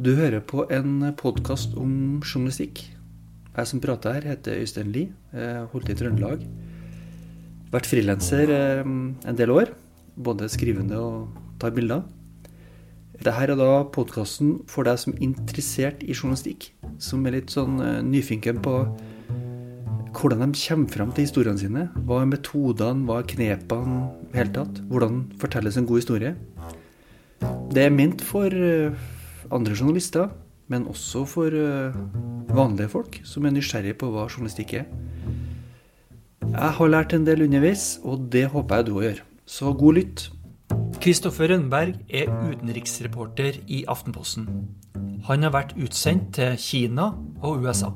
Du hører på en podkast om journalistikk. Jeg som prater her, heter Øystein Lie. Holdt i Trøndelag. Vært frilanser eh, en del år. Både skrivende og tar bilder. Dette er da podkasten for deg som er interessert i journalistikk. Som er litt sånn eh, nyfinken på hvordan de kommer fram til historiene sine. Hva er metodene, hva er knepene i hele tatt? Hvordan fortelles en god historie? Det er ment for eh, andre journalister, men også for eh, vanlige folk som er nysgjerrige på hva journalistikk er. Jeg har lært en del underveis, og det håper jeg du òg gjør. Så god lytt. Kristoffer Rønberg er utenriksreporter i Aftenposten. Han har vært utsendt til Kina og USA.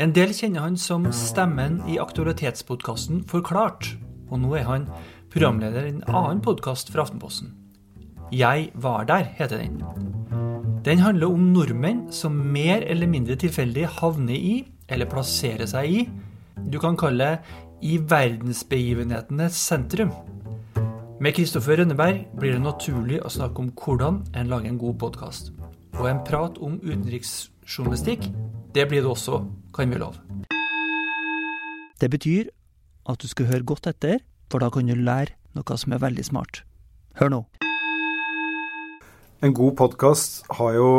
En del kjenner han som stemmen i aktualitetspodkasten Forklart, og nå er han programleder i en annen podkast fra Aftenposten. Jeg var der, heter den. Den handler om nordmenn som mer eller mindre tilfeldig havner i, eller plasserer seg i, du kan kalle i verdensbegivenhetenes sentrum. Med Kristoffer Rønneberg blir det naturlig å snakke om hvordan en lager en god podkast. Og en prat om utenriksjournalistikk, det blir det også, kan vi love. Det betyr at du skal høre godt etter, for da kan du lære noe som er veldig smart. Hør nå. En god podkast har jo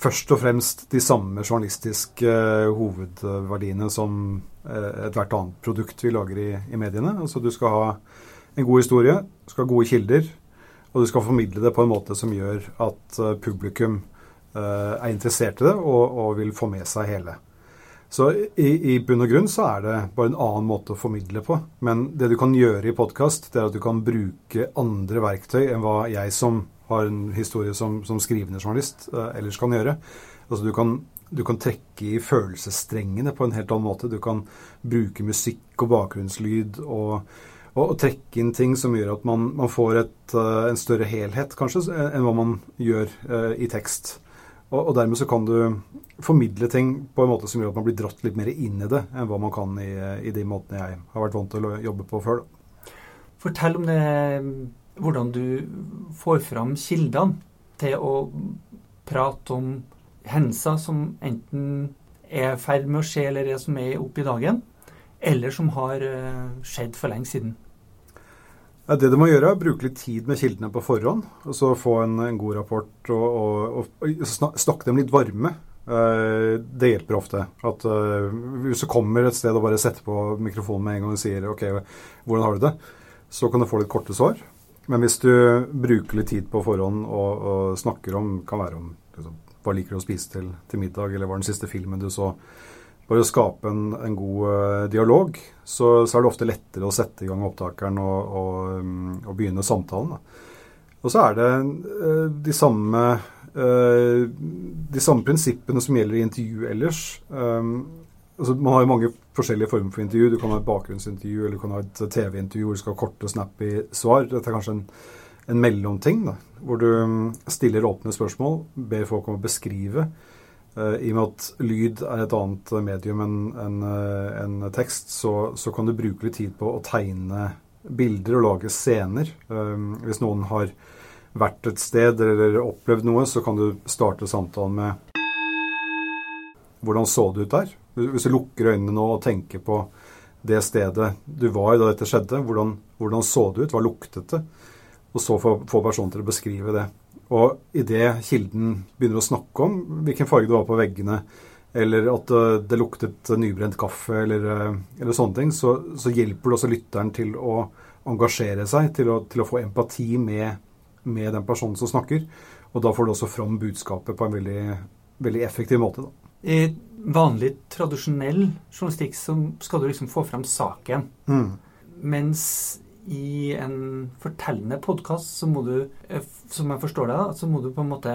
først og fremst de samme journalistiske eh, hovedverdiene som eh, ethvert annet produkt vi lager i, i, mediene. Altså Du skal ha en god historie, du skal ha gode kilder, og du skal formidle det på en måte som gjør at eh, publikum er interessert i det og, og vil få med seg hele. Så i, i, bunn og grunn så er det bare en annen måte å formidle på. Men det du kan gjøre i podkast, er at du kan bruke andre verktøy enn hva jeg som har en historie som, som skrivende journalist uh, ellers kan gjøre. Altså du kan, du kan trekke i følelsesstrengene på en helt annen måte. Du kan bruke musikk og bakgrunnslyd og, og, og trekke inn ting som gjør at man, man får et, uh, en større helhet, kanskje, enn hva man gjør uh, i tekst. Og, og, dermed så kan du formidle ting på en måte som gjør at man blir dratt litt mer inn i det enn hva man kan i, i de måtene jeg har vært vant til å jobbe på før. Da. Fortell om det hvordan du får fram kildene til å prate om hendelser som enten er i ferd med å skje, eller er som er oppe i dagen, eller som har eh, skjedd for lenge siden. Det du må gjøre, er å bruke litt tid med kildene på forhånd. og så Få en, en god rapport og, og, og, snakke dem litt varme. Eh, det hjelper ofte. At uh, Hvis du kommer et sted og bare setter på mikrofonen med en gang og sier OK, hvordan har du det? Så kan du få litt korte svar. Men hvis du bruker litt tid på forhånd og, og snakker om kan være om liksom, hva liker du å spise til, til, middag, eller hva er den siste filmen du så Bare å skape en, en god uh, dialog, så, så, er det ofte lettere å sette i gang opptakeren og, og, um, og begynne samtalen. Da. Og så er det uh, de samme uh, de samme prinsippene som gjelder i intervju ellers. Altså Man har jo mange forskjellige former for intervju. Du kan ha et bakgrunnsintervju, eller du kan ha et TV-intervju hvor du skal ha korte, snappy svar. Dette er kanskje en, en mellomting, da, hvor du mm, stiller åpne spørsmål, ber folk om å beskrive. Uh, I og med at lyd er et annet medium enn en, en eh, tekst, så, så, kan du bruke litt tid på å tegne bilder og lage scener. Um, hvis noen har vært et sted eller opplevd noe, så kan du starte samtalen med Hvordan så det ut der? Hvis du lukker øynene nå og tenker på det stedet du var da dette skjedde, hvordan, hvordan så det ut, hva luktet det? Og så få personen til å beskrive det. Og idet kilden begynner å snakke om hvilken farge det var på veggene, eller at eh, det luktet nybrent kaffe, eller, eh, eller sånne ting, så, så, hjelper det også lytteren til å engasjere seg, til å, til å få empati med, med, den personen som snakker. Og da får du også fram budskapet på en veldig, veldig effektiv måte. Da. I vanlig, tradisjonell journalistikk så skal du liksom få fram saken. Mm. Mens i en fortellende podkast så må du, eh, som jeg forstår det, så må du på en måte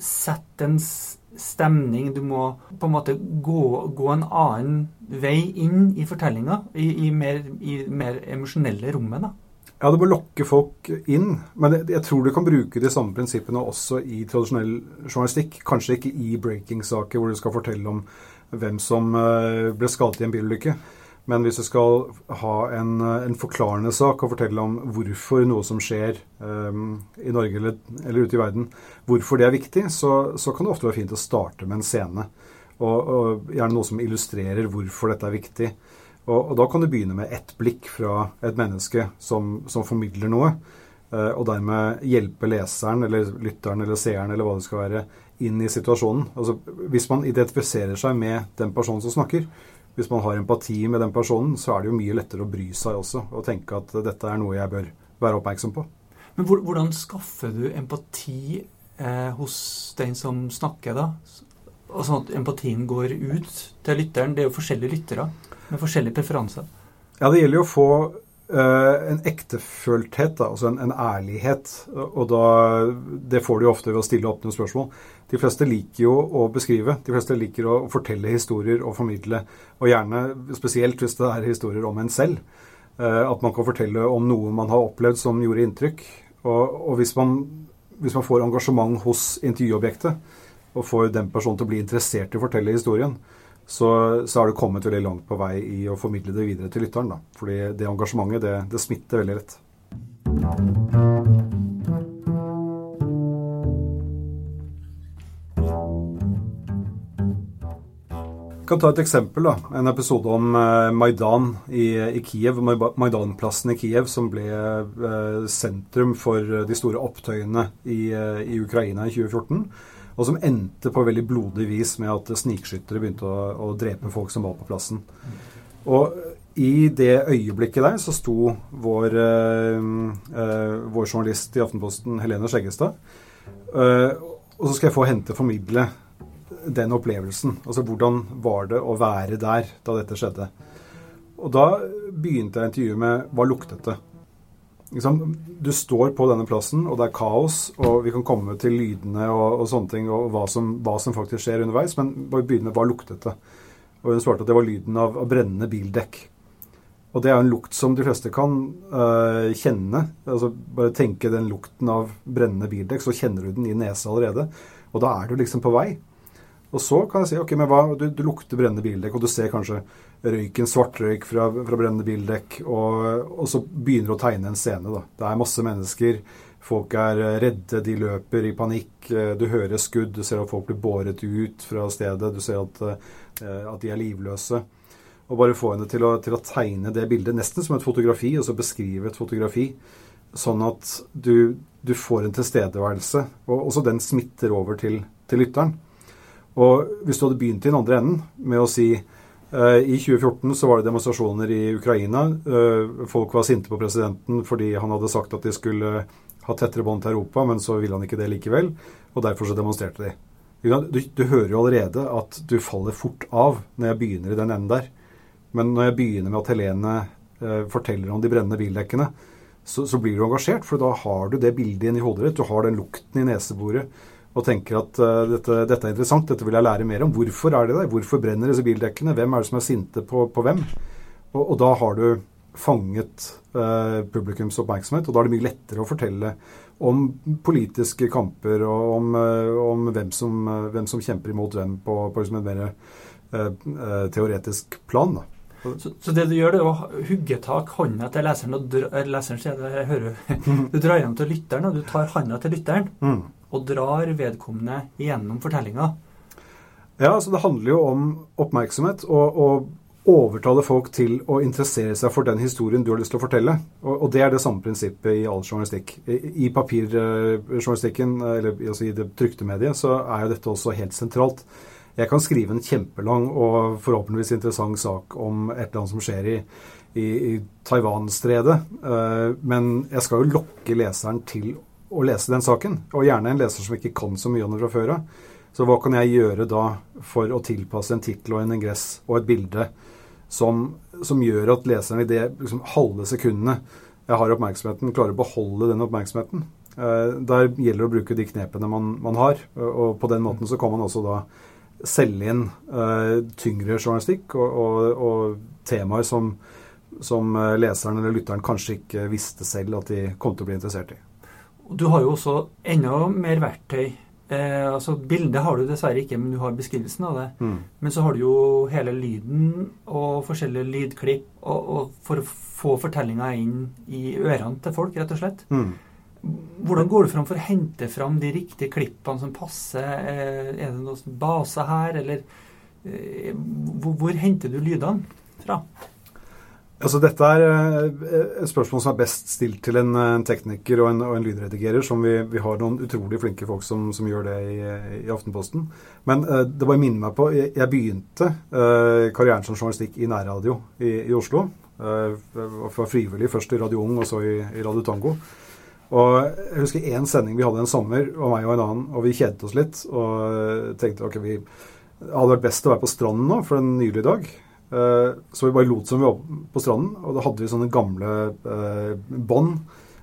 sette en stemning. Du må på en måte gå, gå en annen vei inn i fortellinga, i, i mer, i mer emosjonelle rommet. da. Ja, det må lokke folk inn. Men jeg, tror du kan bruke de samme prinsippene også i tradisjonell journalistikk. Kanskje ikke i breaking-saker hvor du skal fortelle om hvem som eh, ble skadet i en bilulykke. Men hvis du skal ha en, en forklarende sak og fortelle om hvorfor noe som skjer um, i Norge eller, eller, ute i verden, hvorfor det er viktig, så, så, kan det ofte være fint å starte med en scene. Og, og gjerne noe som illustrerer hvorfor dette er viktig. Og, og, da kan du begynne med ett blikk fra et menneske som, som formidler noe. Uh, og dermed hjelpe leseren eller lytteren eller seeren eller hva det skal være, inn i situasjonen. Altså, hvis man identifiserer seg med den personen som snakker, hvis man har empati med den personen, så er det jo mye lettere å bry seg også, og tenke at dette er noe jeg bør være oppmerksom på. Men hvordan skaffer du empati eh, hos den som snakker, da? Sånn at empatien går ut til lytteren. Det er jo forskjellige lyttere med forskjellig preferanse. Ja, det gjelder jo å få uh, en ektefølthet, da, altså en, en, ærlighet. Og da, det får du jo ofte ved å stille åpne spørsmål. De fleste liker jo å beskrive. De fleste liker å fortelle historier og formidle. Og gjerne spesielt hvis det er historier om en selv. Uh, at man kan fortelle om noe man har opplevd som gjorde inntrykk. Og, og hvis, man, hvis, man, får engasjement hos intervjuobjektet, og får den personen til å bli interessert i å fortelle historien, så, så har det kommet veldig langt på vei i å formidle det videre til lytteren. Da. Fordi det engasjementet, det, det smitter veldig lett. Jeg kan ta et eksempel. da, En episode om uh, Maidan i, i, Kiev. Maidan-plassen i Kiev som ble uh, sentrum for de store opptøyene i, uh, i, Ukraina i 2014. Og som endte på veldig blodig vis med at snikskyttere begynte å, å, drepe folk som var på plassen. Og i det øyeblikket der så sto vår, vår journalist i Aftenposten, Helene Skjeggestad. og så skal jeg få hente formidle den opplevelsen. Altså hvordan var det å være der da dette skjedde. Og da begynte jeg intervjuet med hva luktet det? Du står på denne plassen, og det er kaos, og vi kan komme til lydene og, og sånne ting, og hva som, hva som, faktisk skjer underveis, men vi begynner med hva luktet det? Og hun svarte at det var lyden av, av brennende bildekk. Og det er en lukt som de fleste kan uh, kjenne. Altså Bare tenke den lukten av brennende bildekk, så kjenner du den i nesa allerede. Og da er du liksom på vei. Og så kan jeg si ok, men hva, du, du lukter brennende bildekk, og du ser kanskje røyken, svartrøyk fra, fra brennende bildekk, og, og, så begynner å tegne en scene. da. Det er masse mennesker. Folk er redde, de løper i panikk. Du hører skudd, du ser at folk blir båret ut fra stedet. Du ser at, eh, at de er livløse. Og bare få henne til å, til å, tegne det bildet, nesten som et fotografi, og så beskrive et fotografi. Sånn at du, du får en tilstedeværelse, og også den smitter over til, til lytteren. Og hvis du hadde begynt i den andre enden med å si i 2014 så var det demonstrasjoner i Ukraina. Uh, folk var sinte på presidenten fordi han hadde sagt at de skulle ha tettere bånd til Europa, men så ville han ikke det likevel. Og derfor så demonstrerte de. Du, du, hører jo allerede at du faller fort av når jeg begynner i den enden der. Men når jeg begynner med at Helene uh, forteller om de brennende bildekkene, så, så, blir du engasjert, for da har du det bildet inn i hodet ditt. Du har den lukten i neseboret og tenker at uh, dette, dette, er interessant, dette vil jeg lære mer om. Hvorfor er det der? Hvorfor brenner disse bildekkene? Hvem er det som er sinte på, på hvem? Og, og, da har du fanget uh, publikums oppmerksomhet, og da er det mye lettere å fortelle om politiske kamper og om, uh, om hvem, som, hvem, som, kjemper imot hvem på, på liksom et mer teoretisk plan. da. Så, så, det du gjør, det er å hugge tak hånda til leseren og dra, leseren sier det, jeg hører, Du drar hjem til lytteren, og du tar hånda til lytteren. Mm og drar vedkommende gjennom fortellinga. Ja, altså det handler jo om oppmerksomhet og, og overtale folk til å interessere seg for den historien du har lyst til å fortelle. Og, og det er det samme prinsippet i all journalistikk. I, i papirjournalistikken, eller altså i det trykte mediet, så er jo dette også helt sentralt. Jeg kan skrive en kjempelang og forhåpentligvis interessant sak om et eller annet som skjer i, i, i Taiwan-stredet, uh, men jeg skal jo lokke leseren til å lese den saken. Og gjerne en leser som ikke kan så mye om det fra før av. Så hva kan jeg gjøre da for å tilpasse en tittel og en ingress og et bilde som, som gjør at leseren i det liksom, halve sekundene jeg har oppmerksomheten, klarer å beholde den oppmerksomheten. Eh, der gjelder det å bruke de knepene man, man, har. Og på den måten så kan man også da selge inn eh, tyngre journalistikk og, og, og temaer som, som eh, leseren eller lytteren kanskje ikke visste selv at de kom til å bli interessert i. Du har jo også enda mer verktøy eh, altså Bildet har du dessverre ikke, men du har beskrivelsen av det. Mm. Men så har du jo hele lyden og forskjellige lydklipp og, og for å få fortellinga inn i ørene til folk, rett og slett. Mm. Hvordan går du fram for å hente fram de riktige klippene som passer? Eh, Er det noen base her, eller eh, hvor, hvor henter du lydene fra? Altså Dette er eh, et spørsmål som er best stilt til en, en tekniker og en, og en lydredigerer. som vi, vi, har noen utrolig flinke folk som, som gjør det i, i Aftenposten. Men uh, det bare minner meg på Jeg, jeg begynte uh, karrieren som journalistikk i nærradio i, i Oslo. Uh, var frivillig først i Radio Ung og så i, i Radio Tango. Og jeg husker én sending vi hadde en sommer, og meg og en annen, og vi kjedet oss litt. Og tenkte ok, vi hadde vært best å være på stranden nå for en nylig dag. Eh, så vi bare lot som vi var på stranden, og da hadde vi sånne gamle eh, bånd.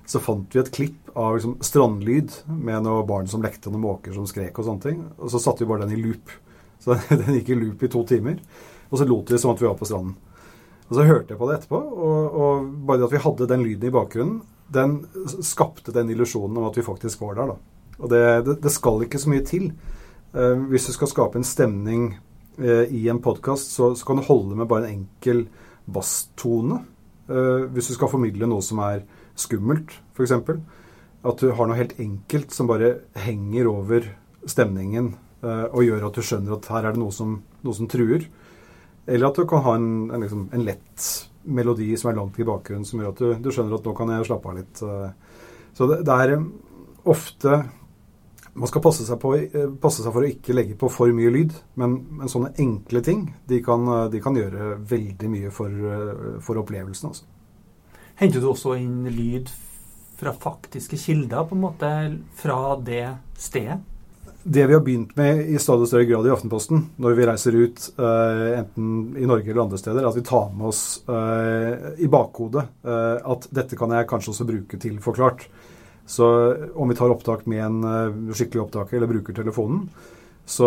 Så fant vi et klipp av liksom, strandlyd med noen barn som lekte, og noen måker som skrek og sånne ting. Og så satte vi bare den i loop. Så den gikk i loop i to timer. Og så lot vi som at vi var på stranden. Og så hørte jeg på det etterpå, og, og bare det at vi hadde den lyden i bakgrunnen, den skapte den illusjonen om at vi faktisk var der. da. Og det, det, det skal ikke så mye til. Uh, hvis du skal skape en stemning i en podkast, så, så, kan det holde med bare en enkel basstone. Uh, hvis du skal formidle noe som er skummelt, f.eks. At du har noe helt enkelt som bare henger over stemningen og gjør at du skjønner at her er det noe som, noe som truer. Eller at du kan ha en, en, liksom, en lett melodi som er langt i bakgrunnen, som gjør at du, du, skjønner at nå kan jeg slappe av litt. Så det, det er ofte man skal passe seg, på, passe seg, for å ikke legge på for mye lyd, men, men sånne enkle ting de kan, de kan, gjøre veldig mye for, for opplevelsen. Også. Henter du også inn lyd fra faktiske kilder, på en måte, fra det stedet? Det vi har begynt med i stadig større grad i Aftenposten, når vi reiser ut, enten i Norge eller andre steder, at vi tar med oss i bakhodet at dette kan jeg kanskje også bruke til forklart. Så om vi tar opptak med en uh, skikkelig opptaker eller bruker telefonen, så,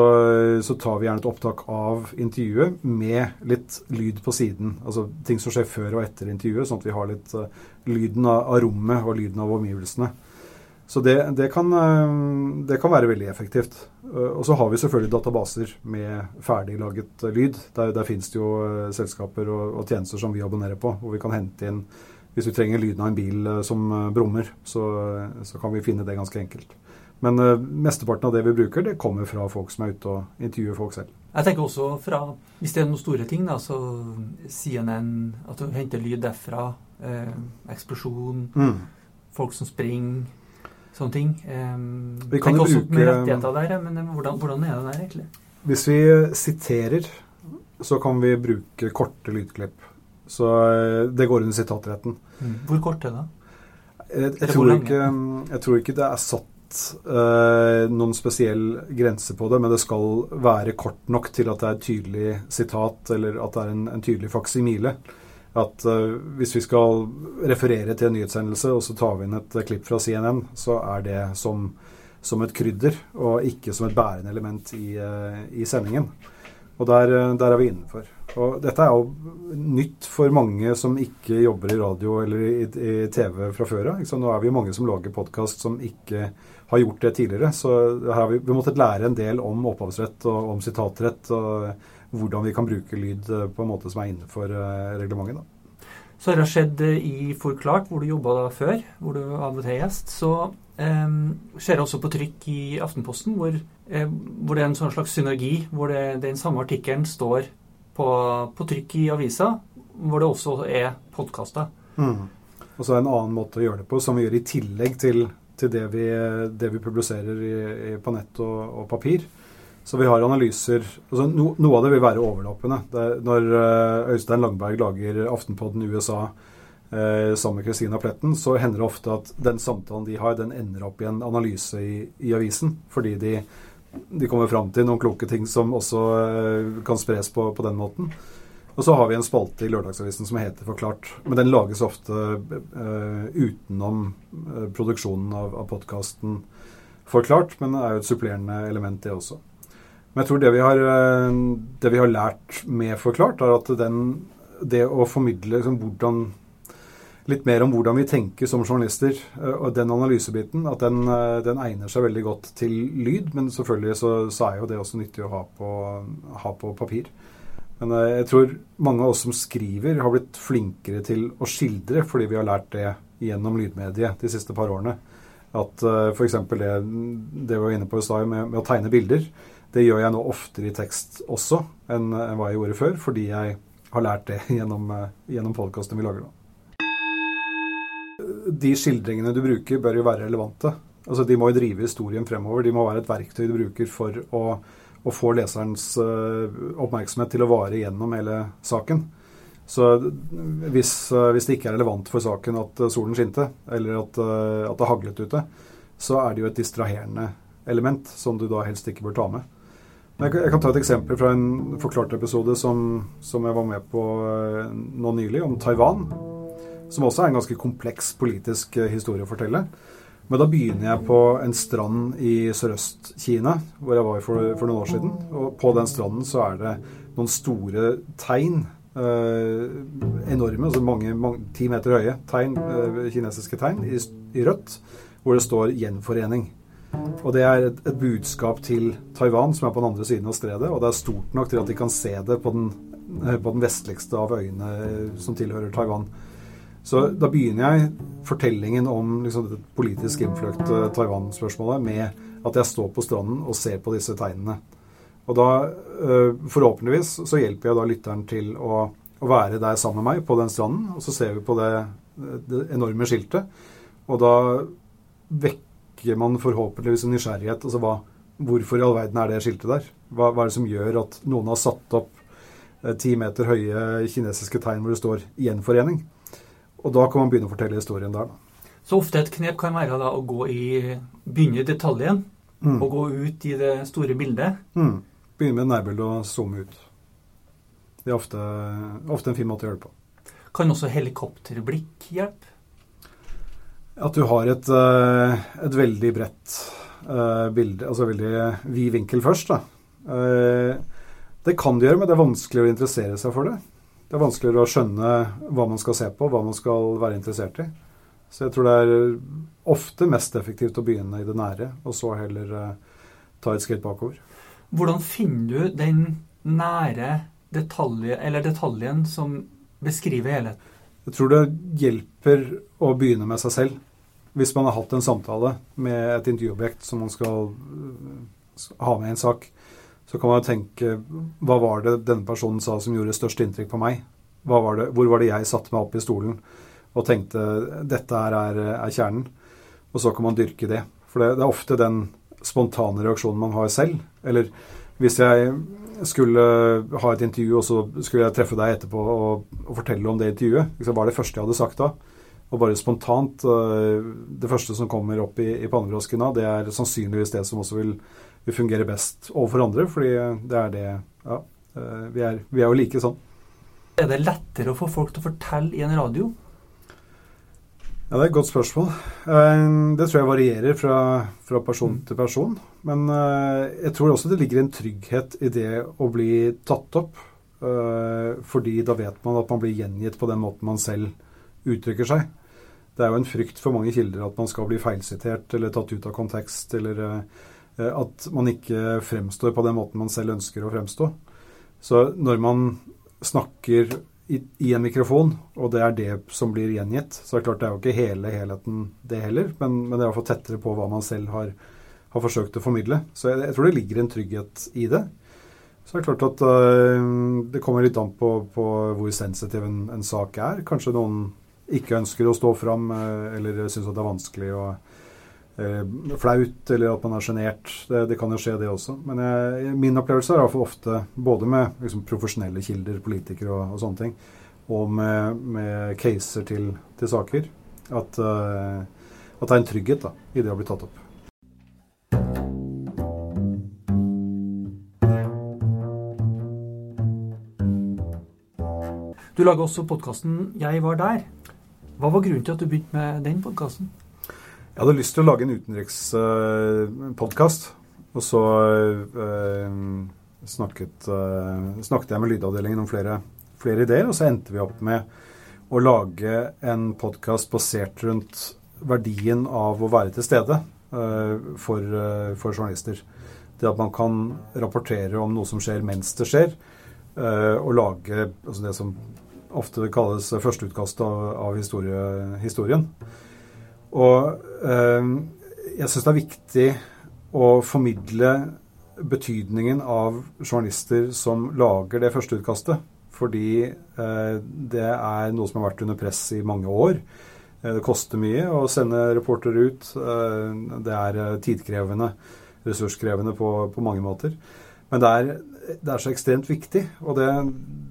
så, tar vi gjerne et opptak av intervjuet med litt lyd på siden. Altså ting som skjer før og etter intervjuet, sånn at vi har litt uh, lyden av, av, rommet og lyden av omgivelsene. Så det, det, kan, uh, det kan, være veldig effektivt. og så har vi selvfølgelig databaser med ferdiglaget lyd. Der, der finnes det jo selskaper og, og tjenester som vi abonnerer på, hvor vi kan hente inn hvis vi trenger lyden av en bil som brummer, så, så, kan vi finne det ganske enkelt. Men uh, mesteparten av det vi bruker, det kommer fra folk som er ute og intervjuer folk selv. Jeg tenker også fra, Hvis det er noen store ting, da, så CNN At du henter lyd derfra. Eh, eksplosjon. Mm. Folk som springer. Sånne ting. Eh, vi kan jo bruke, med rettigheter der, men hvordan, hvordan er det der egentlig? Hvis vi siterer, så kan vi bruke korte lydklipp. Så det går under sitatretten. Mm. Hvor kort er det? Jeg, jeg, tror ikke, jeg, tror ikke, det er satt uh, noen spesiell grense på det, men det skal være kort nok til at det er et tydelig sitat, eller at det er en, en tydelig faksimile. At uh, hvis vi skal referere til en nyhetshendelse, og så tar vi inn et klipp fra CNN, så er det som, som et krydder, og ikke som et bærende element i, uh, i sendingen. Og der, der, er vi innenfor. Og dette er jo nytt for mange som ikke jobber i radio eller i, i TV fra før av. Nå er vi mange som lager podkast som ikke har gjort det tidligere. Så her har vi, vi måttet lære en del om opphavsrett og om sitatrett og hvordan vi kan bruke lyd på en måte som er innenfor reglementet. da. Så har skjedd i Forklart, hvor du jobba før, hvor du av og til er gjest. Så eh, skjer det også på trykk i Aftenposten, hvor, eh, hvor det er en sånn slags synergi, hvor det, den samme artikkelen står på, på, trykk i avisa, hvor det også er podkaster. Mm. Og så er det en annen måte å gjøre det på, som vi gjør i tillegg til, til det, vi, det, vi, publiserer i, i, på nett og, og papir. Så vi har analyser altså no, Noe av det vil være overlappende. Er, når uh, Øystein Langberg lager Aftenpodden USA eh, sammen med Christina Pletten, så hender det ofte at den samtalen de har, den ender opp i en analyse i, i avisen. Fordi de, de, kommer fram til noen kloke ting som også uh, kan spres på, på, den måten. Og så har vi en spalte i Lørdagsavisen som heter Forklart. Men den lages ofte utenom produksjonen av, av podkasten Forklart, men er jo et supplerende element, det også. Men jeg tror det vi har, det vi har lært med Forklart, er at den, det å formidle liksom, hvordan litt mer om hvordan vi tenker som journalister. Eh, og den analysebiten, at den, eh, den, egner seg veldig godt til lyd. Men selvfølgelig så, så er jo det også nyttig å ha på, ha på, papir. Men eh, jeg tror mange av oss som skriver, har blitt flinkere til å skildre fordi vi har lært det gjennom lydmediet de siste par årene. At f.eks. det, det vi var inne på i stad med, med, å tegne bilder, det gjør jeg nå oftere i tekst også enn, enn hva jeg gjorde før, fordi jeg har lært det gjennom, gjennom podkastene vi lager nå de skildringene du bruker, bør jo være relevante. Altså, De må jo drive historien fremover. De må være et verktøy du bruker for å, å få leserens uh, oppmerksomhet til å vare gjennom hele saken. Så hvis, uh, hvis, det ikke er relevant for saken at uh, solen skinte, eller at, at, det haglet ute, så er det jo et distraherende element som du da helst ikke bør ta med. Jeg jeg kan ta et eksempel fra en forklart episode som, som jeg var med på nå nylig, om Taiwan som også er en ganske kompleks politisk eh, historie å fortelle. Men da begynner jeg på en strand i Sørøst-Kina, hvor jeg var for, for, noen år siden. Og på den stranden så er det noen store tegn. Eh, enorme, altså mange, mange, ti meter høye tegn, eh, kinesiske tegn, i, i, rødt, hvor det står 'gjenforening'. Og det er et, et, budskap til Taiwan, som er på den andre siden av stredet. Og det er stort nok til at de kan se det på den, eh, på den vestligste av øyene eh, som tilhører Taiwan. Så da begynner jeg fortellingen om liksom, det politisk innfløkte Taiwan-spørsmålet med at jeg står på stranden og ser på disse tegnene. Og da, øh, forhåpentligvis, så hjelper jeg da lytteren til å, å, være der sammen med meg på den stranden. Og så ser vi på det, det enorme skiltet. Og da vekker man forhåpentligvis en nysgjerrighet. Altså hva, hvorfor i all verden er det skiltet der? Hva, hva, er det som gjør at noen har satt opp eh, ti meter høye kinesiske tegn hvor det står 'gjenforening'? Og da kan man begynne å fortelle historien der. Så ofte et knep kan være da å gå i, begynne i detaljen mm. og gå ut i det store bildet. Mm. Begynne med nærbildet og zoome ut. Det er ofte, ofte, en fin måte å gjøre det på. Kan også helikopterblikk hjelpe? At du har et, eh, et veldig bredt uh, bilde, altså veldig vid vinkel først. Da. Uh, det kan du gjøre, men det er vanskelig å interessere seg for det det er vanskeligere å skjønne hva man skal se på, hva man skal være interessert i. Så jeg tror det er ofte mest effektivt å begynne i det nære, og så heller uh, ta et skritt bakover. Hvordan finner du den nære detalje, eller detaljen som beskriver helheten? Jeg tror det hjelper å begynne med seg selv. Hvis man har hatt en samtale med et intervjuobjekt som man skal eh, ha med i en sak, så kan man jo tenke hva var det denne personen sa som gjorde størst inntrykk på meg? Var det, hvor var det jeg satte meg opp i stolen og tenkte dette her er, er, kjernen? Og så kan man dyrke det. For det, det, er ofte den spontane reaksjonen man har selv. Eller hvis jeg skulle ha et intervju, og så skulle jeg treffe deg etterpå og, og fortelle om det intervjuet, hva er det første jeg hadde sagt da? Og bare spontant øh, Det første som kommer opp i, i pannebrasken da, det er sannsynligvis det som også vil vi fungerer best overfor andre, fordi det er det Ja, eh, vi er, vi er jo like sånn. Er det lettere å få folk til å fortelle i en radio? Ja, Det er et godt spørsmål. Eh, det tror jeg varierer fra, fra person til person. Men eh, jeg tror også det ligger en trygghet i det å bli tatt opp. Fordi da vet man at man blir gjengitt på den måten man selv uttrykker seg. Det er jo en frykt for mange kilder at man skal bli feilsitert eller tatt ut av kontekst eller at man ikke fremstår på den måten man selv ønsker å fremstå. Så når man snakker i, i, en mikrofon, og det er det som blir gjengitt, så er det klart det er jo ikke hele helheten det heller, men, men det er iallfall tettere på hva man selv har, har, forsøkt å formidle. Så jeg, jeg, tror det ligger en trygghet i det. Så det er klart at øh, det kommer litt an på, på hvor sensitiv en, en, sak er. Kanskje noen ikke ønsker å stå fram, øh, eller syns det er vanskelig å eh, flaut, eller at man er sjenert. Det, det, kan jo skje, det også. Men jeg, min opplevelse er iallfall ofte, både med liksom, profesjonelle kilder, politikere og, og, sånne ting, og med, med caser til, til, saker, at, uh, at, det er en trygghet da, i det å bli tatt opp. Du lager også podkasten 'Jeg var der'. Hva var grunnen til at du begynte med den podkasten? Jeg hadde lyst til å lage en utenrikspodkast. Og så uh, snakket, uh, snakket, jeg med Lydavdelingen om flere, flere, ideer, og så endte vi opp med å lage en podkast basert rundt verdien av å være til stede for, for, journalister. Det at man kan rapportere om noe som skjer mens det skjer, og lage altså det som ofte kalles førsteutkast av, av historie, historien. Og jeg syns det er viktig å formidle betydningen av journalister som lager det førsteutkastet. Fordi eh, det er noe som har vært under press i mange år. Eh, det koster mye å sende reportere ut. Eh, det er tidkrevende, ressurskrevende på, på mange måter. Men det er, det er, så ekstremt viktig, og det,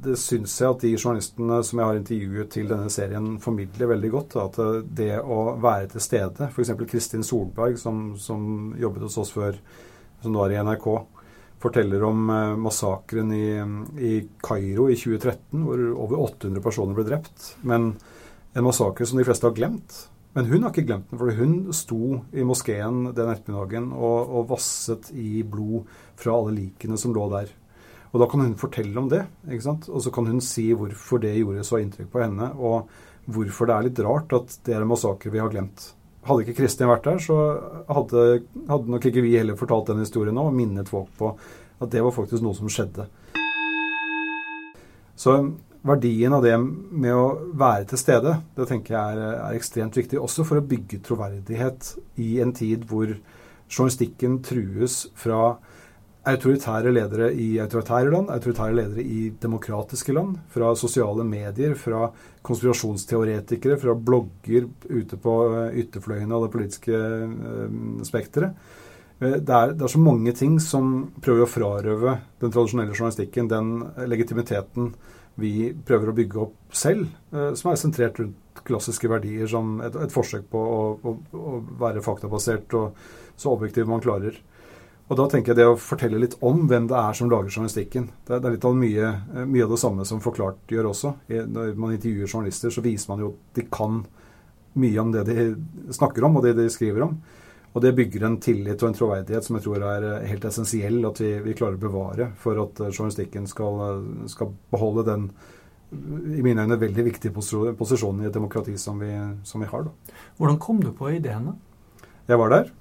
det syns jeg at de journalistene som jeg har intervjuet til denne serien, formidler veldig godt. At det å være til stede, f.eks. Kristin Solberg, som, som, jobbet hos oss før, som nå er i NRK, forteller om eh, massakren i, i Kairo i 2013, hvor over 800 personer ble drept. Men en massakre som de fleste har glemt. Men hun har ikke glemt den, for hun sto i moskeen den ettermiddagen og, og, vasset i blod fra alle likene som lå der. Og da kan hun fortelle om det, ikke sant? og så kan hun si hvorfor det gjorde så inntrykk på henne, og hvorfor det er litt rart at det er en massakre vi har glemt. Hadde ikke Kristin vært der, så hadde, hadde, nok ikke vi heller fortalt den historien nå og minnet folk på at det var faktisk noe som skjedde. Så verdien av det med å være til stede, det tenker jeg er, er ekstremt viktig. Også for å bygge troverdighet i en tid hvor journalistikken trues fra autoritære ledere i autoritære land, autoritære ledere i demokratiske land, fra sosiale medier, fra konspirasjonsteoretikere, fra blogger ute på eh, ytterfløyene av det politiske eh, spekteret. Eh, det det er, så mange ting som prøver å frarøve den tradisjonelle journalistikken den legitimiteten vi prøver å bygge opp selv, som er sentrert rundt klassiske verdier som et, et forsøk på å, å, å være faktabasert og så objektiv man klarer. Og da tenker jeg det å fortelle litt om hvem det er som lager journalistikken. Det er, litt av mye, mye, av det samme som Forklart gjør også. Når man intervjuer journalister, så viser man jo at de kan mye om det de snakker om, og det de skriver om. Og det bygger en tillit og en troverdighet som jeg tror er helt essensiell at vi, vi klarer å bevare for at journalistikken skal, skal, beholde den i mine øyne veldig viktige posisjonen i et demokrati som vi, som vi har. Da. Hvordan kom du på ideen? da? Jeg var der.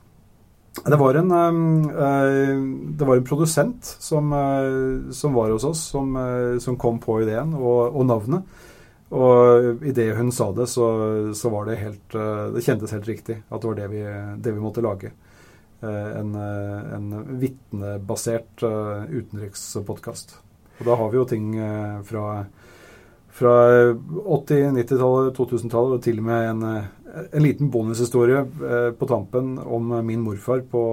Det var en, uh, det var en produsent som, uh, som, var hos oss, som, uh, som kom på ideen og, og navnet. Og idet hun sa det, så, så, var det helt Det kjentes helt riktig at det var det vi, det vi måtte lage. En, en vitnebasert utenrikspodkast. Og da har vi jo ting fra fra 80-, 90-tallet, 2000-tallet og til og med en, en liten bonushistorie eh, på tampen om min morfar på,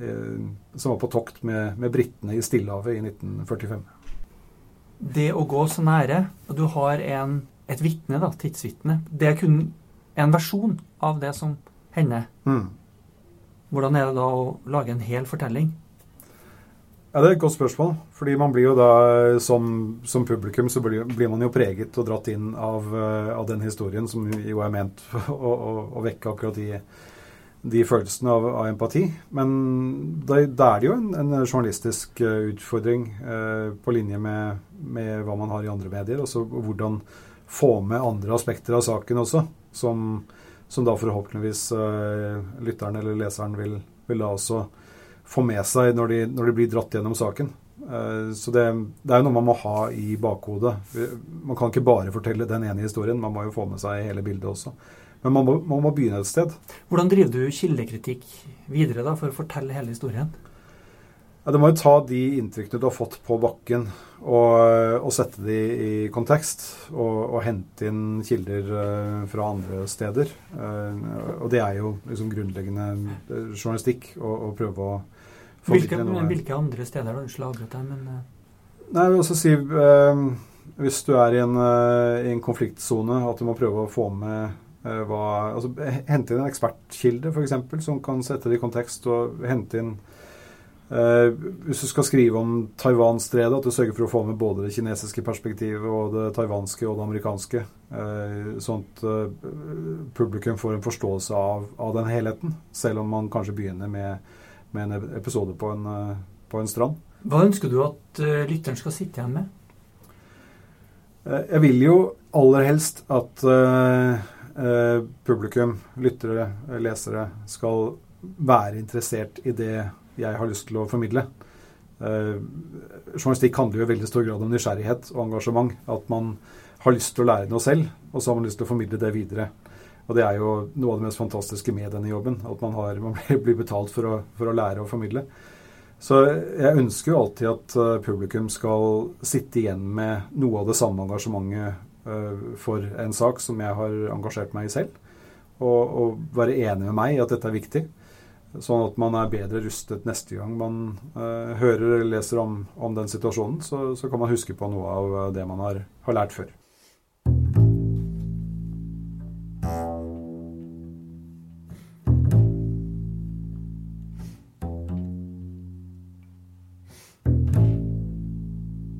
eh, som var på tokt med, med britene i Stillehavet i 1945. Det å gå så nære, og du har en, et vitne, da, tidsvitne, det er kun en versjon av det som hender. Mm. Hvordan er det da å lage en hel fortelling? Ja, Det er et godt spørsmål. Fordi man blir jo da, som, som publikum, så blir, blir, man jo preget og dratt inn av, uh, av den historien som jo er ment å, å, å vekke akkurat de, de følelsene av, av, empati. Men da, da, er det jo en, en journalistisk uh, utfordring eh, på linje med, med, hva man har i andre medier. Også hvordan få med andre aspekter av saken også, som, som da forhåpentligvis lytteren eller leseren vil, vil da også få med seg når de, når de blir dratt gjennom saken. Eh, så det, det, er jo noe man må ha i bakhodet. Man kan ikke bare fortelle den ene historien, man må jo få med seg hele bildet også. Men man må, man må begynne et sted. Hvordan driver du kildekritikk videre da, for å fortelle hele historien? Ja, Du må jo ta de inntrykkene du har fått på bakken, og, og sette de i kontekst. Og, og, hente inn kilder uh, fra andre steder. Uh, og det er jo liksom grunnleggende journalistikk å prøve å hvilke, hvilke, andre steder du slagret deg? Men, uh... Nei, jeg vil også si eh, Hvis du er i en, eh, i en konfliktsone, at du må prøve å få med hva altså, Hente inn en ekspertkilde, f.eks., som kan sette det i kontekst, og hente inn hvis du skal skrive om Taiwan-stredet, at du sørger for å få med både det kinesiske perspektivet og det taiwanske og det amerikanske. sånn at publikum får en forståelse av, av den helheten, selv om man kanskje begynner med med en episode på en, eh, på en strand. Hva ønsker du at uh, lytteren skal sitte igjen med? Eh, jeg vil jo aller helst at publikum, lyttere, lesere, skal være interessert i det jeg har lyst til å formidle. Journalistikk handler jo i veldig stor grad om nysgjerrighet og engasjement. At man har lyst til å lære noe selv, og så har man lyst til å formidle det videre. Og det er jo noe av det mest fantastiske med denne jobben. At man, har, man blir betalt for å, for å lære og formidle. Så jeg ønsker jo alltid at uh, publikum skal sitte igjen med noe av det samme engasjementet uh, for en sak som jeg har engasjert meg i selv. Og, og, være enig med meg i at dette er viktig. Sånn at man er bedre rustet neste gang man uh, hører eller leser om, om den situasjonen. Så, så, kan man huske på noe av det man har, har lært før.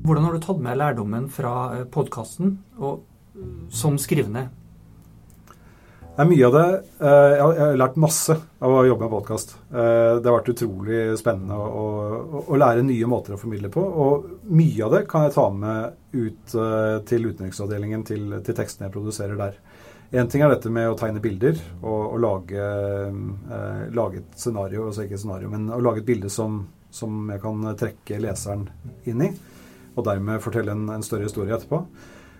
Hvordan har du tatt med lærdommen fra eh, podkasten som skrivende? Det er mye av det. Eh, jeg har lært masse av å jobbe med podkast. Eh, det har vært utrolig spennende å, å, lære nye måter å formidle på. Og mye av det kan jeg ta med ut til utenriksavdelingen, til, til tekstene jeg produserer der. Én ting er dette med å tegne bilder og, og lage, eh, lage, et scenario, altså ikke et scenario, men å lage et bilde som, som jeg kan trekke leseren inn i og dermed fortelle en, en større historie etterpå.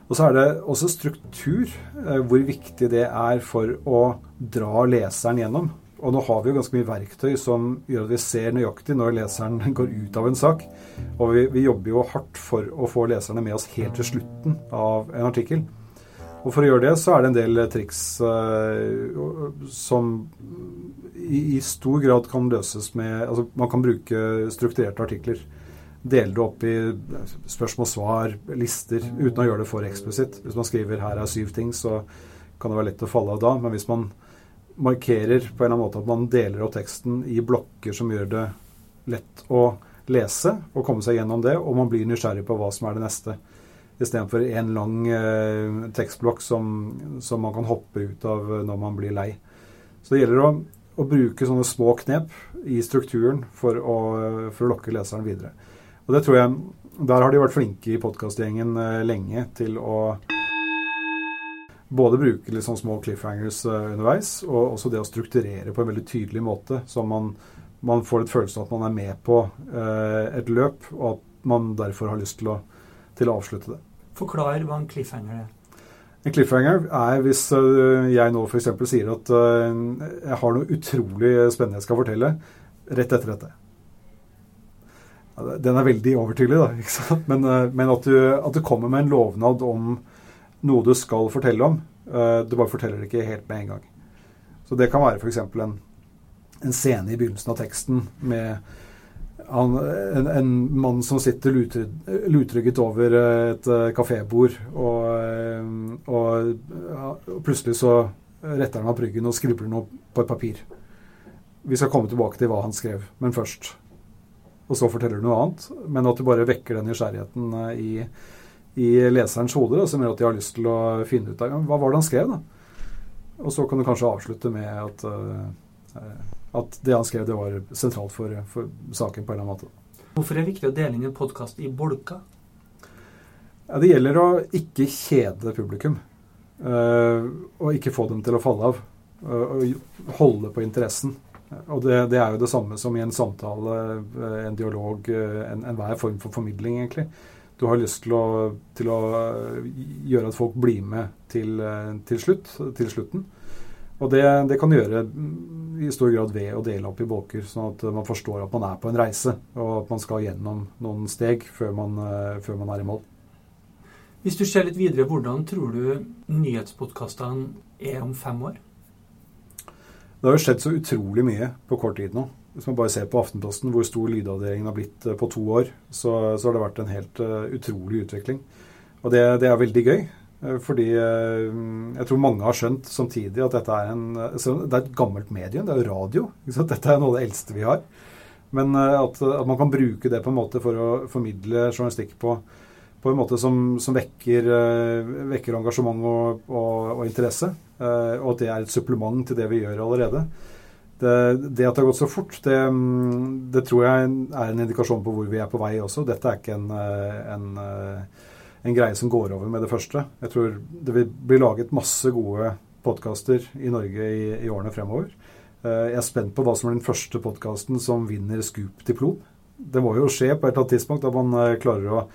Og så er det også struktur, eh, hvor viktig det er for å dra leseren gjennom. Og nå har vi jo ganske mye verktøy som gjør at vi ser nøyaktig når leseren går ut av en sak. Og vi, vi jobber jo hardt for å få leserne med oss helt til slutten av en artikkel. Og for å gjøre det, så er det en del triks uh, som i, i, stor grad kan løses med Altså man kan bruke strukturerte artikler dele det opp i spørsmål-svar, lister, uten å gjøre det for eksplisitt. Hvis man skriver 'her er syv ting', så kan det være lett å falle av da. Men hvis man markerer på en eller annen måte at man deler opp teksten i blokker som gjør det lett å lese og komme seg gjennom det, og man blir nysgjerrig på hva som er det neste, istedenfor en lang eh, tekstblokk som, som, man kan hoppe ut av når man blir lei. Så det gjelder å, å bruke sånne små knep i strukturen for å, for å lokke leseren videre. Og det tror jeg Der har de vært flinke i podkastgjengen eh, lenge til å både bruke litt sånn små cliffhangers eh, underveis, og også det å strukturere på en veldig tydelig måte, så man, man får et følelse av at man er med på eh, et løp, og at man derfor har lyst til å, til å avslutte det. Forklar hva en cliffhanger er. En cliffhanger er hvis jeg nå f.eks. sier at jeg har noe utrolig spennende jeg skal fortelle rett etter dette. Den er veldig overtydelig, da. ikke sant? Men, eh, men at, du, at, du, kommer med en lovnad om noe du skal fortelle om. Eh, du bare forteller det ikke helt med en gang. Så det kan være f.eks. En, en scene i begynnelsen av teksten med han, en, en, mann som sitter lutrygget over et eh, kafébord, og, og, og, plutselig så retter han opp ryggen og skribler noe på et papir. Vi skal komme tilbake til hva han skrev, men først og så forteller du noe annet. Men at du bare vekker den nysgjerrigheten eh, i, i leserens hode, som gjør at de har lyst til å finne ut av hva var det han skrev. da. Og så kan du kanskje avslutte med at, uh, at det han skrev, det var sentralt for, for, saken på en eller annen måte. Hvorfor er det viktig å dele inn en podkast i bolka? Det gjelder å ikke kjede publikum. Og ikke få dem til å falle av. Og holde på interessen. Og det, det, er jo det samme som i en samtale, eh, en dialog, eh, enhver en form for formidling, egentlig. Du har lyst til å, til å, gjøre at folk blir med til, eh, til, slutt, til slutten. Og det, det, kan du gjøre i stor grad ved å dele opp i bolker, sånn at man forstår at man er på en reise, og at man skal gjennom noen steg før man, før man er i mål. Hvis du ser litt videre, hvordan tror du nyhetspodkastene er om fem år? Det har jo skjedd så utrolig mye på kort tid nå. Hvis man bare ser på Aftenposten, hvor stor lydavdelingen har blitt eh, på to år, så, så har det vært en helt uh, utrolig utvikling. Og det, det er veldig gøy. Uh, fordi jeg tror mange har skjønt samtidig at dette er en Det er et gammelt medium. Det er jo radio. Dette er noe av det eldste vi har. Men at, at, man kan bruke det på en måte for å formidle journalistikk på, på en måte som, som vekker, vekker, engasjement og, og, og interesse. Eh, og at det er et supplement til det vi gjør allerede. Det, det at det har gått så fort, det, det, tror jeg er en indikasjon på hvor vi er på vei også. Dette er ikke en, eh, en, eh, en greie som går over med det første. Jeg tror det vil bli laget masse gode podkaster i Norge i, i, årene fremover. Eh, jeg er spent på hva som er den første podkasten som vinner Scoop-diplom. Det må jo skje på et eller annet tidspunkt at man eh, klarer å,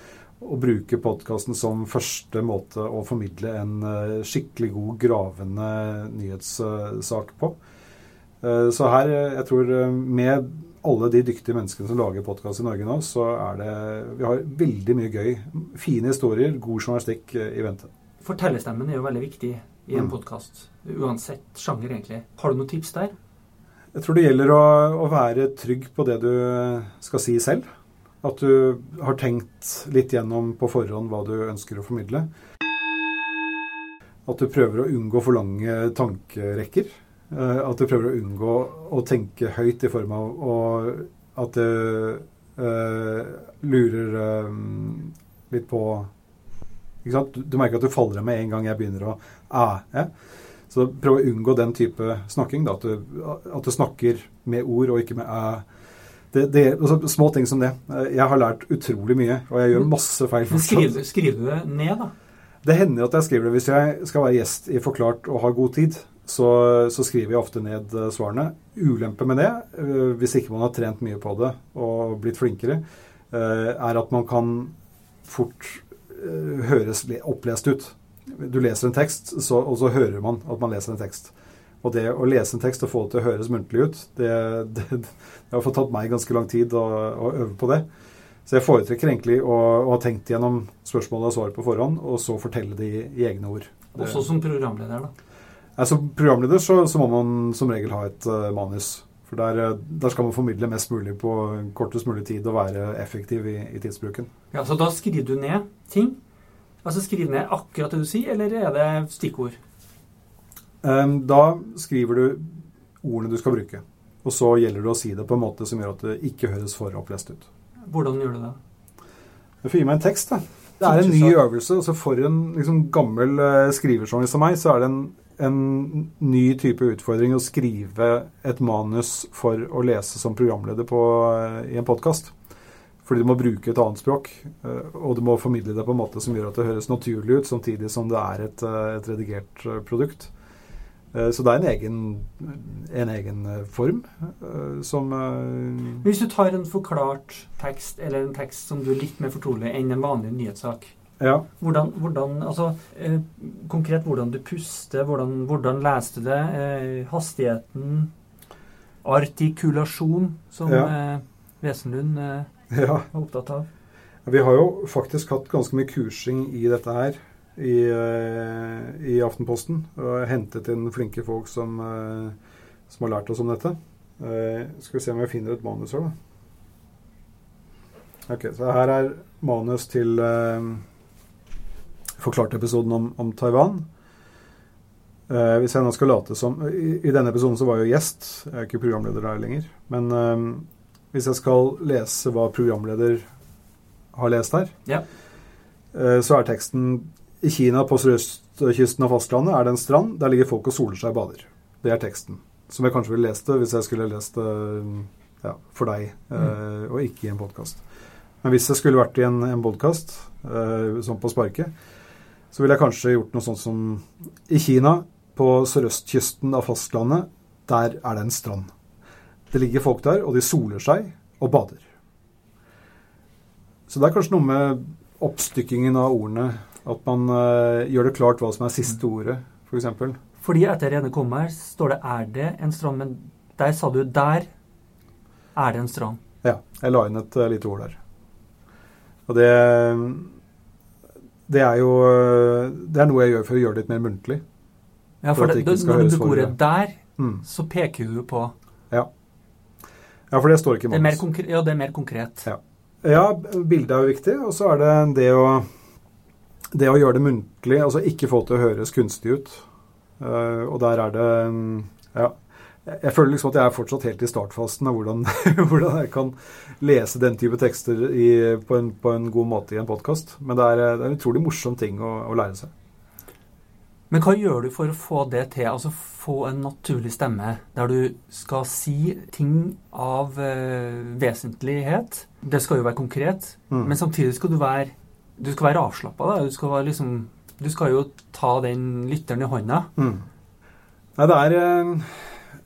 å bruke podkasten som første måte å formidle en eh, skikkelig god, gravende nyhetssak på. Så her, jeg tror med alle de dyktige menneskene som lager podkast i Norge nå, så er det Vi har veldig mye gøy. Fine historier, god journalistikk i vente. Fortellerstemmen er jo veldig viktig i en mm. podkast. Uansett sjanger, egentlig. Har du noen tips der? Jeg tror det gjelder å, å, være trygg på det du skal si selv. At du har tenkt litt gjennom på forhånd hva du ønsker å formidle. At du prøver å unngå for lange tankerekker. Eh, at du prøver å unngå å tenke høyt i form av at du uh, lurer um, litt på du, du, merker at du faller av med en gang jeg begynner å æ. Så prøv å unngå den type snakking. Da, at, du, at, du, snakker med ord og ikke med æ. Det, det, altså, små ting som det. Jeg har lært utrolig mye, og jeg gjør masse feil. Skriv du det ned, da? Det hender at jeg skriver det. Hvis jeg skal være gjest i Forklart og ha god tid, så, så skriver jeg ofte ned eh, svarene. Ulempe med det, eh, hvis ikke man har trent mye på det og blitt flinkere, eh, er at man kan fort høres opplest ut. Du leser en tekst, så, og så hører man at man leser en tekst. Og det å lese en tekst og få det til å høres muntlig ut, det, det, det har fått tatt meg ganske lang tid å, å, øve på det. Så jeg foretrekker egentlig å, å ha tenkt gjennom spørsmålet og svaret på forhånd, og så fortelle det i, i egne ord. Også som programleder, da? Ja, som programleder så, så, må man som regel ha et uh, manus. For der, eh, der, skal man formidle mest mulig på kortest mulig tid og være effektiv i, i tidsbruken. Ja, Så da skriver du ned ting? Altså skriv ned akkurat det du sier, eller er det stikkord? Um, da skriver du ordene du skal bruke. Og så gjelder det å si det på en måte som gjør at det ikke høres for opplest ut. Hvordan gjør du det? Jeg får gi meg en tekst, da. Det er en ny øvelse. altså For en liksom, gammel uh, skrivejournalist som meg, så er det en, en, ny type utfordring å skrive et manus for å lese som programleder på, uh, i en podkast. Fordi du må bruke et annet språk, eh, og du må formidle det på en måte som gjør at det høres naturlig ut, samtidig som det er et, eh, et redigert eh, produkt. Så det er en egen, en egen form som Hvis du tar en forklart tekst, eller en tekst som du er litt mer fortrolig enn en vanlig nyhetssak ja. hvordan, hvordan, altså, Konkret hvordan du puster, hvordan, hvordan leste du det, hastigheten, artikulasjon, som ja. Wesenlund ja. er opptatt av. Vi har jo faktisk hatt ganske mye kursing i dette her i, eh, i Aftenposten. Og hentet inn flinke folk som, eh, som, har lært oss om dette. Uh, skal vi se om jeg finner et manus her, da. Ok, Så her er manus til uh, forklarte-episoden om, om, Taiwan. Uh, hvis jeg nå skal late som i, i, denne episoden så var jeg jo gjest. Jeg er ikke programleder der lenger. Men hvis jeg skal lese hva programleder har lest her, ja. Eh, så er teksten I Kina på sørøstkysten av fastlandet er det en strand. Der ligger folk og soler seg og bader. Det er teksten. Som jeg kanskje ville lest det hvis jeg skulle lest det ja, for deg, mm. Eh, og ikke i en podkast. Men hvis jeg skulle vært i en, en podkast, uh, sånn på sparket, så ville jeg kanskje gjort noe sånt som I Kina, på sørøstkysten av fastlandet, der er det en strand. Det ligger folk der, og de soler seg og bader. Så det er kanskje noe med oppstykkingen av ordene. At man uh, gjør det klart hva som er siste mm. ordet, f.eks. For eksempel. Fordi etter Rene kommer står det 'er det en strand', men der sa du 'der er det en strand'. Ja. Jeg la inn et uh, lite ord der. Og det Det er jo uh, Det er noe jeg gjør for å gjøre det litt mer muntlig. Ja, for, for det, det, når du bruker ordet 'der', mm. så peker du på Ja. Ja, for det står ikke i manus. Ja, det er mer konkret. Ja, ja bildet er jo viktig. Og så er det det å, det å gjøre det muntlig, altså ikke få til å høres kunstig ut. Uh, og der er det Ja. Jeg føler liksom at jeg er fortsatt helt i startfasen av hvordan, hvordan jeg kan lese den type tekster i, på, en, på, en, god måte i en podkast. Men det er, det er, en utrolig morsom ting å, å lære seg. Men hva gjør du for å få det til? Altså få en naturlig stemme der du skal si ting av uh, vesentlighet. Det skal jo være konkret, mm. men samtidig skal du være du skal være avslappa. Du, liksom, du skal jo ta den lytteren i hånda. Mm. Nei, det er, eh,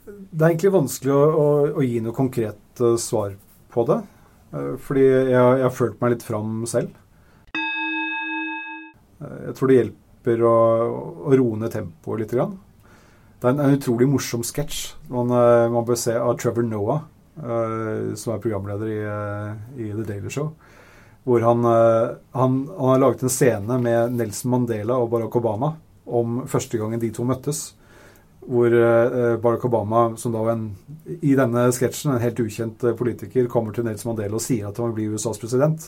det er egentlig vanskelig å, å, å gi noe konkret uh, svar på det. Uh, fordi jeg, jeg, har følt meg litt fram selv. Uh, jeg tror det hjelper å, å roe ned tempoet litt. Grann. Det er en, en utrolig morsom sketsj man, man, bør se av Trevor Noah, som er programleder i, i The Daily Show hvor han, han, han, har laget en scene med Nelson Mandela og Barack Obama om første gangen de to møttes hvor eh, Barack Obama, som da en, i denne sketsjen, en helt ukjent eh, politiker, kommer til Nelson Mandela og sier at han vil bli USAs president.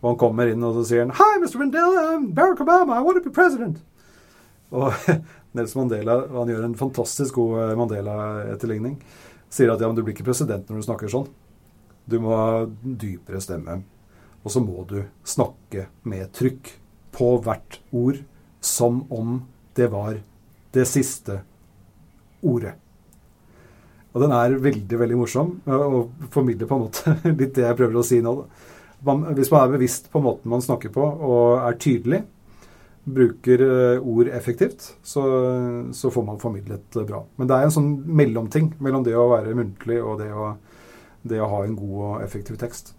Og han kommer inn og så sier han, Hi, Mr. Mandela, I'm Barack Obama, I want to be president. Og Nelson Mandela han gjør en fantastisk god eh, Mandela-etterligning. Sier at ja, men du blir ikke president når du snakker sånn. Du må ha dypere stemme. Og så må du snakke med trykk på hvert ord, som om det var det siste ordet. Og den er veldig veldig morsom og formidler på en måte litt det jeg prøver å si nå. Man, hvis man er bevisst på måten man snakker på og er tydelig, bruker eh, ord effektivt, så, så får man formidlet bra. Men det er en sånn mellomting mellom det å være muntlig og det å, det å ha en god og effektiv tekst.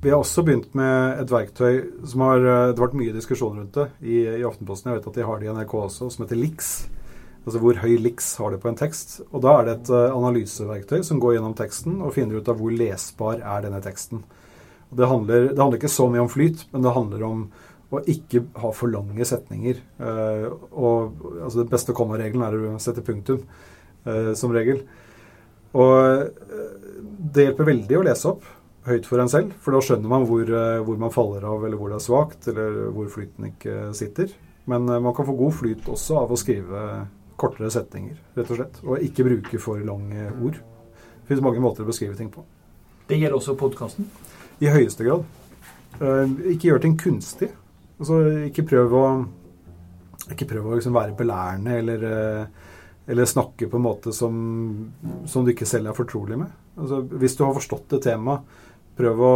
Vi har også begynt med et verktøy som har eh, Det har vært mye diskusjon rundt det i, i, Aftenposten. Jeg vet at de har det i NRK også, som heter LIX. Altså hvor høy LIX har det på en tekst. Og da er det et uh, analyseverktøy som går gjennom teksten og finner ut av hvor lesbar er denne teksten. Det handler, det handler, ikke så mye om flyt, men det handler om å ikke ha for lange setninger. Uh, og altså Den beste kommaregelen er å sette punktum, uh, som regel. Og det hjelper veldig å lese opp høyt for en selv, for da skjønner man hvor, eh, hvor, man faller av, eller hvor det er svakt, eller hvor flyten ikke sitter. Men eh, man kan få god flyt også av å skrive kortere setninger, rett og slett. Og ikke bruke for lange ord. Det finnes mange måter å beskrive ting på. Det gjelder også podkasten? I høyeste grad. Eh, ikke gjør ting kunstig. Altså, ikke prøv å, ikke prøv å liksom være belærende eller, eller, snakke på en måte som, som du ikke selv er fortrolig med. Altså, hvis du har forstått et tema, prøv å,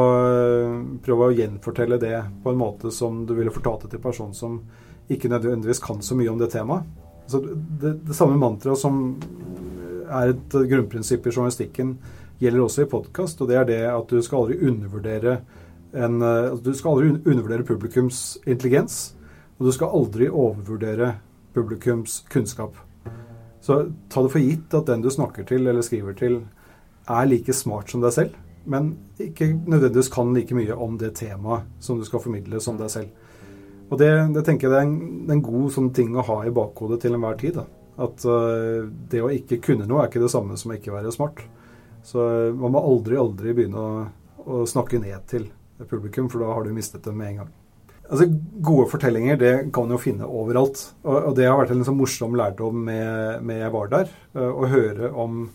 prøv å, gjenfortelle det på en måte som du ville fortalt det til en person som ikke nødvendigvis kan så mye om det temaet. Altså, det, det, samme mantraet som er et grunnprinsipp i journalistikken, gjelder også i podkast, og det er det at du skal aldri undervurdere en, altså, Du skal aldri undervurdere publikums intelligens, og du skal aldri overvurdere publikums kunnskap. Så ta det for gitt at den du snakker til eller skriver til, er like smart som deg selv men ikke nødvendigvis kan like mye om det temaet som du skal formidle som deg selv. Og det, det tenker jeg er en, en god sånn ting å ha i bakhodet til enhver tid. Da. At uh, det å ikke kunne noe er ikke det samme som å ikke være smart. Så uh, man må aldri, aldri begynne å, å, snakke ned til publikum, for da har du mistet dem med en gang. Altså, Gode fortellinger det kan man jo finne overalt. Og, og det har vært en sånn morsom lærdom med, med jeg var der. Uh, å høre om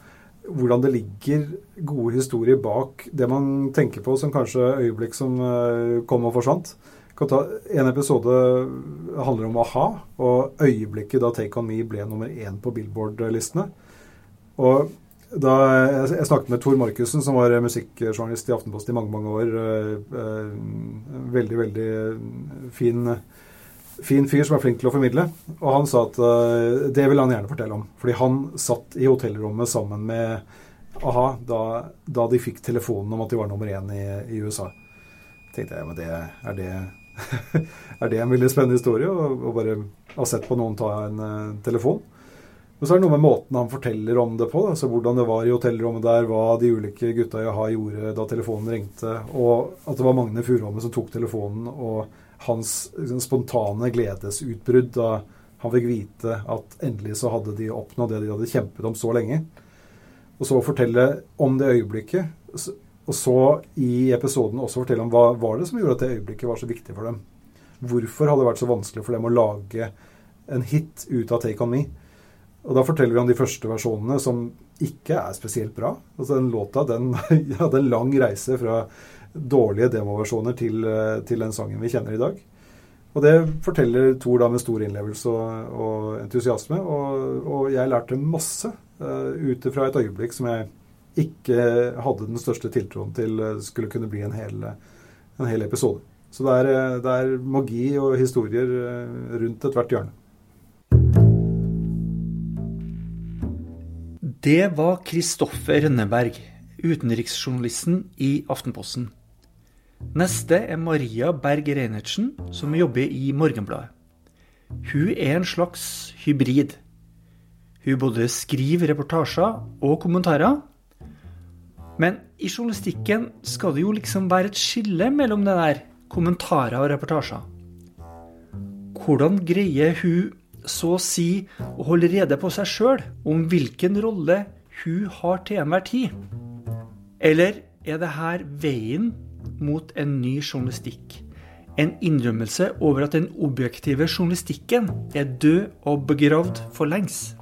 hvordan det ligger gode historier bak det man tenker på som kanskje øyeblikk som eh, kom og forsvant. En episode handler om a-ha, og øyeblikket da Take On Me ble nummer én på Billboard-listene. Og da Jeg snakket med Tor Markussen, som var musikkjournalist i Aftenposten i mange mange år. Eh, eh, veldig, veldig fin fin fyr som er flink til å formidle. Og han sa at uh, det vil han gjerne fortelle om. Fordi han satt i hotellrommet sammen med a-ha da, da, de fikk telefonen om at de var nummer én i, i USA. tenkte jeg, men det, er, det, er det en veldig spennende historie? Å bare ha sett på noen ta en telefon? Men så er det noe med måten han forteller om det på. Altså hvordan det var i hotellrommet der, hva de ulike gutta i a-ha gjorde da telefonen ringte, og at det var Magne Furholme som tok telefonen. og hans liksom, spontane gledesutbrudd da han fikk vite at endelig så hadde de oppnådd det de hadde kjempet om så lenge. Og så fortelle om det øyeblikket. Og så i episoden også fortelle om hva var det som gjorde at det øyeblikket var så viktig for dem. Hvorfor hadde det vært så vanskelig for dem å lage en hit ut av Take On Me? Og da forteller vi om de første versjonene som ikke er spesielt bra. Altså Den låta den hadde en lang reise fra dårlige demoversjoner til, eh, til den sangen vi kjenner i dag. Og det forteller Thor da med stor innlevelse og, og entusiasme. Og, og, jeg lærte masse uh, ut fra et øyeblikk som jeg ikke hadde den største tiltroen til skulle kunne bli en hel, en hel episode. Så det er, det er, magi og historier rundt ethvert hjørne. Det var Kristoffer Rønneberg, utenriksjournalisten i Aftenposten. Neste er Maria Berg Reinertsen, som jobber i Morgenbladet. Hun er en slags hybrid. Hun både skriver reportasjer og kommentarer. Men i journalistikken skal det jo liksom være et skille mellom det der kommentarer og reportasjer. Hvordan greier hun så å si holde rede på seg sjøl om hvilken rolle hun har til enhver tid? Eller er det her veien mot en ny journalistikk. En innrømmelse over at den objektive journalistikken er død og begravd for lengs.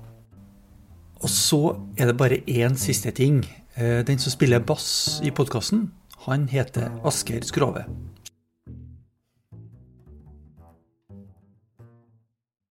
Og så er det bare én siste ting. Eh, den som spiller bass i podkasten, han heter Asker Skrove.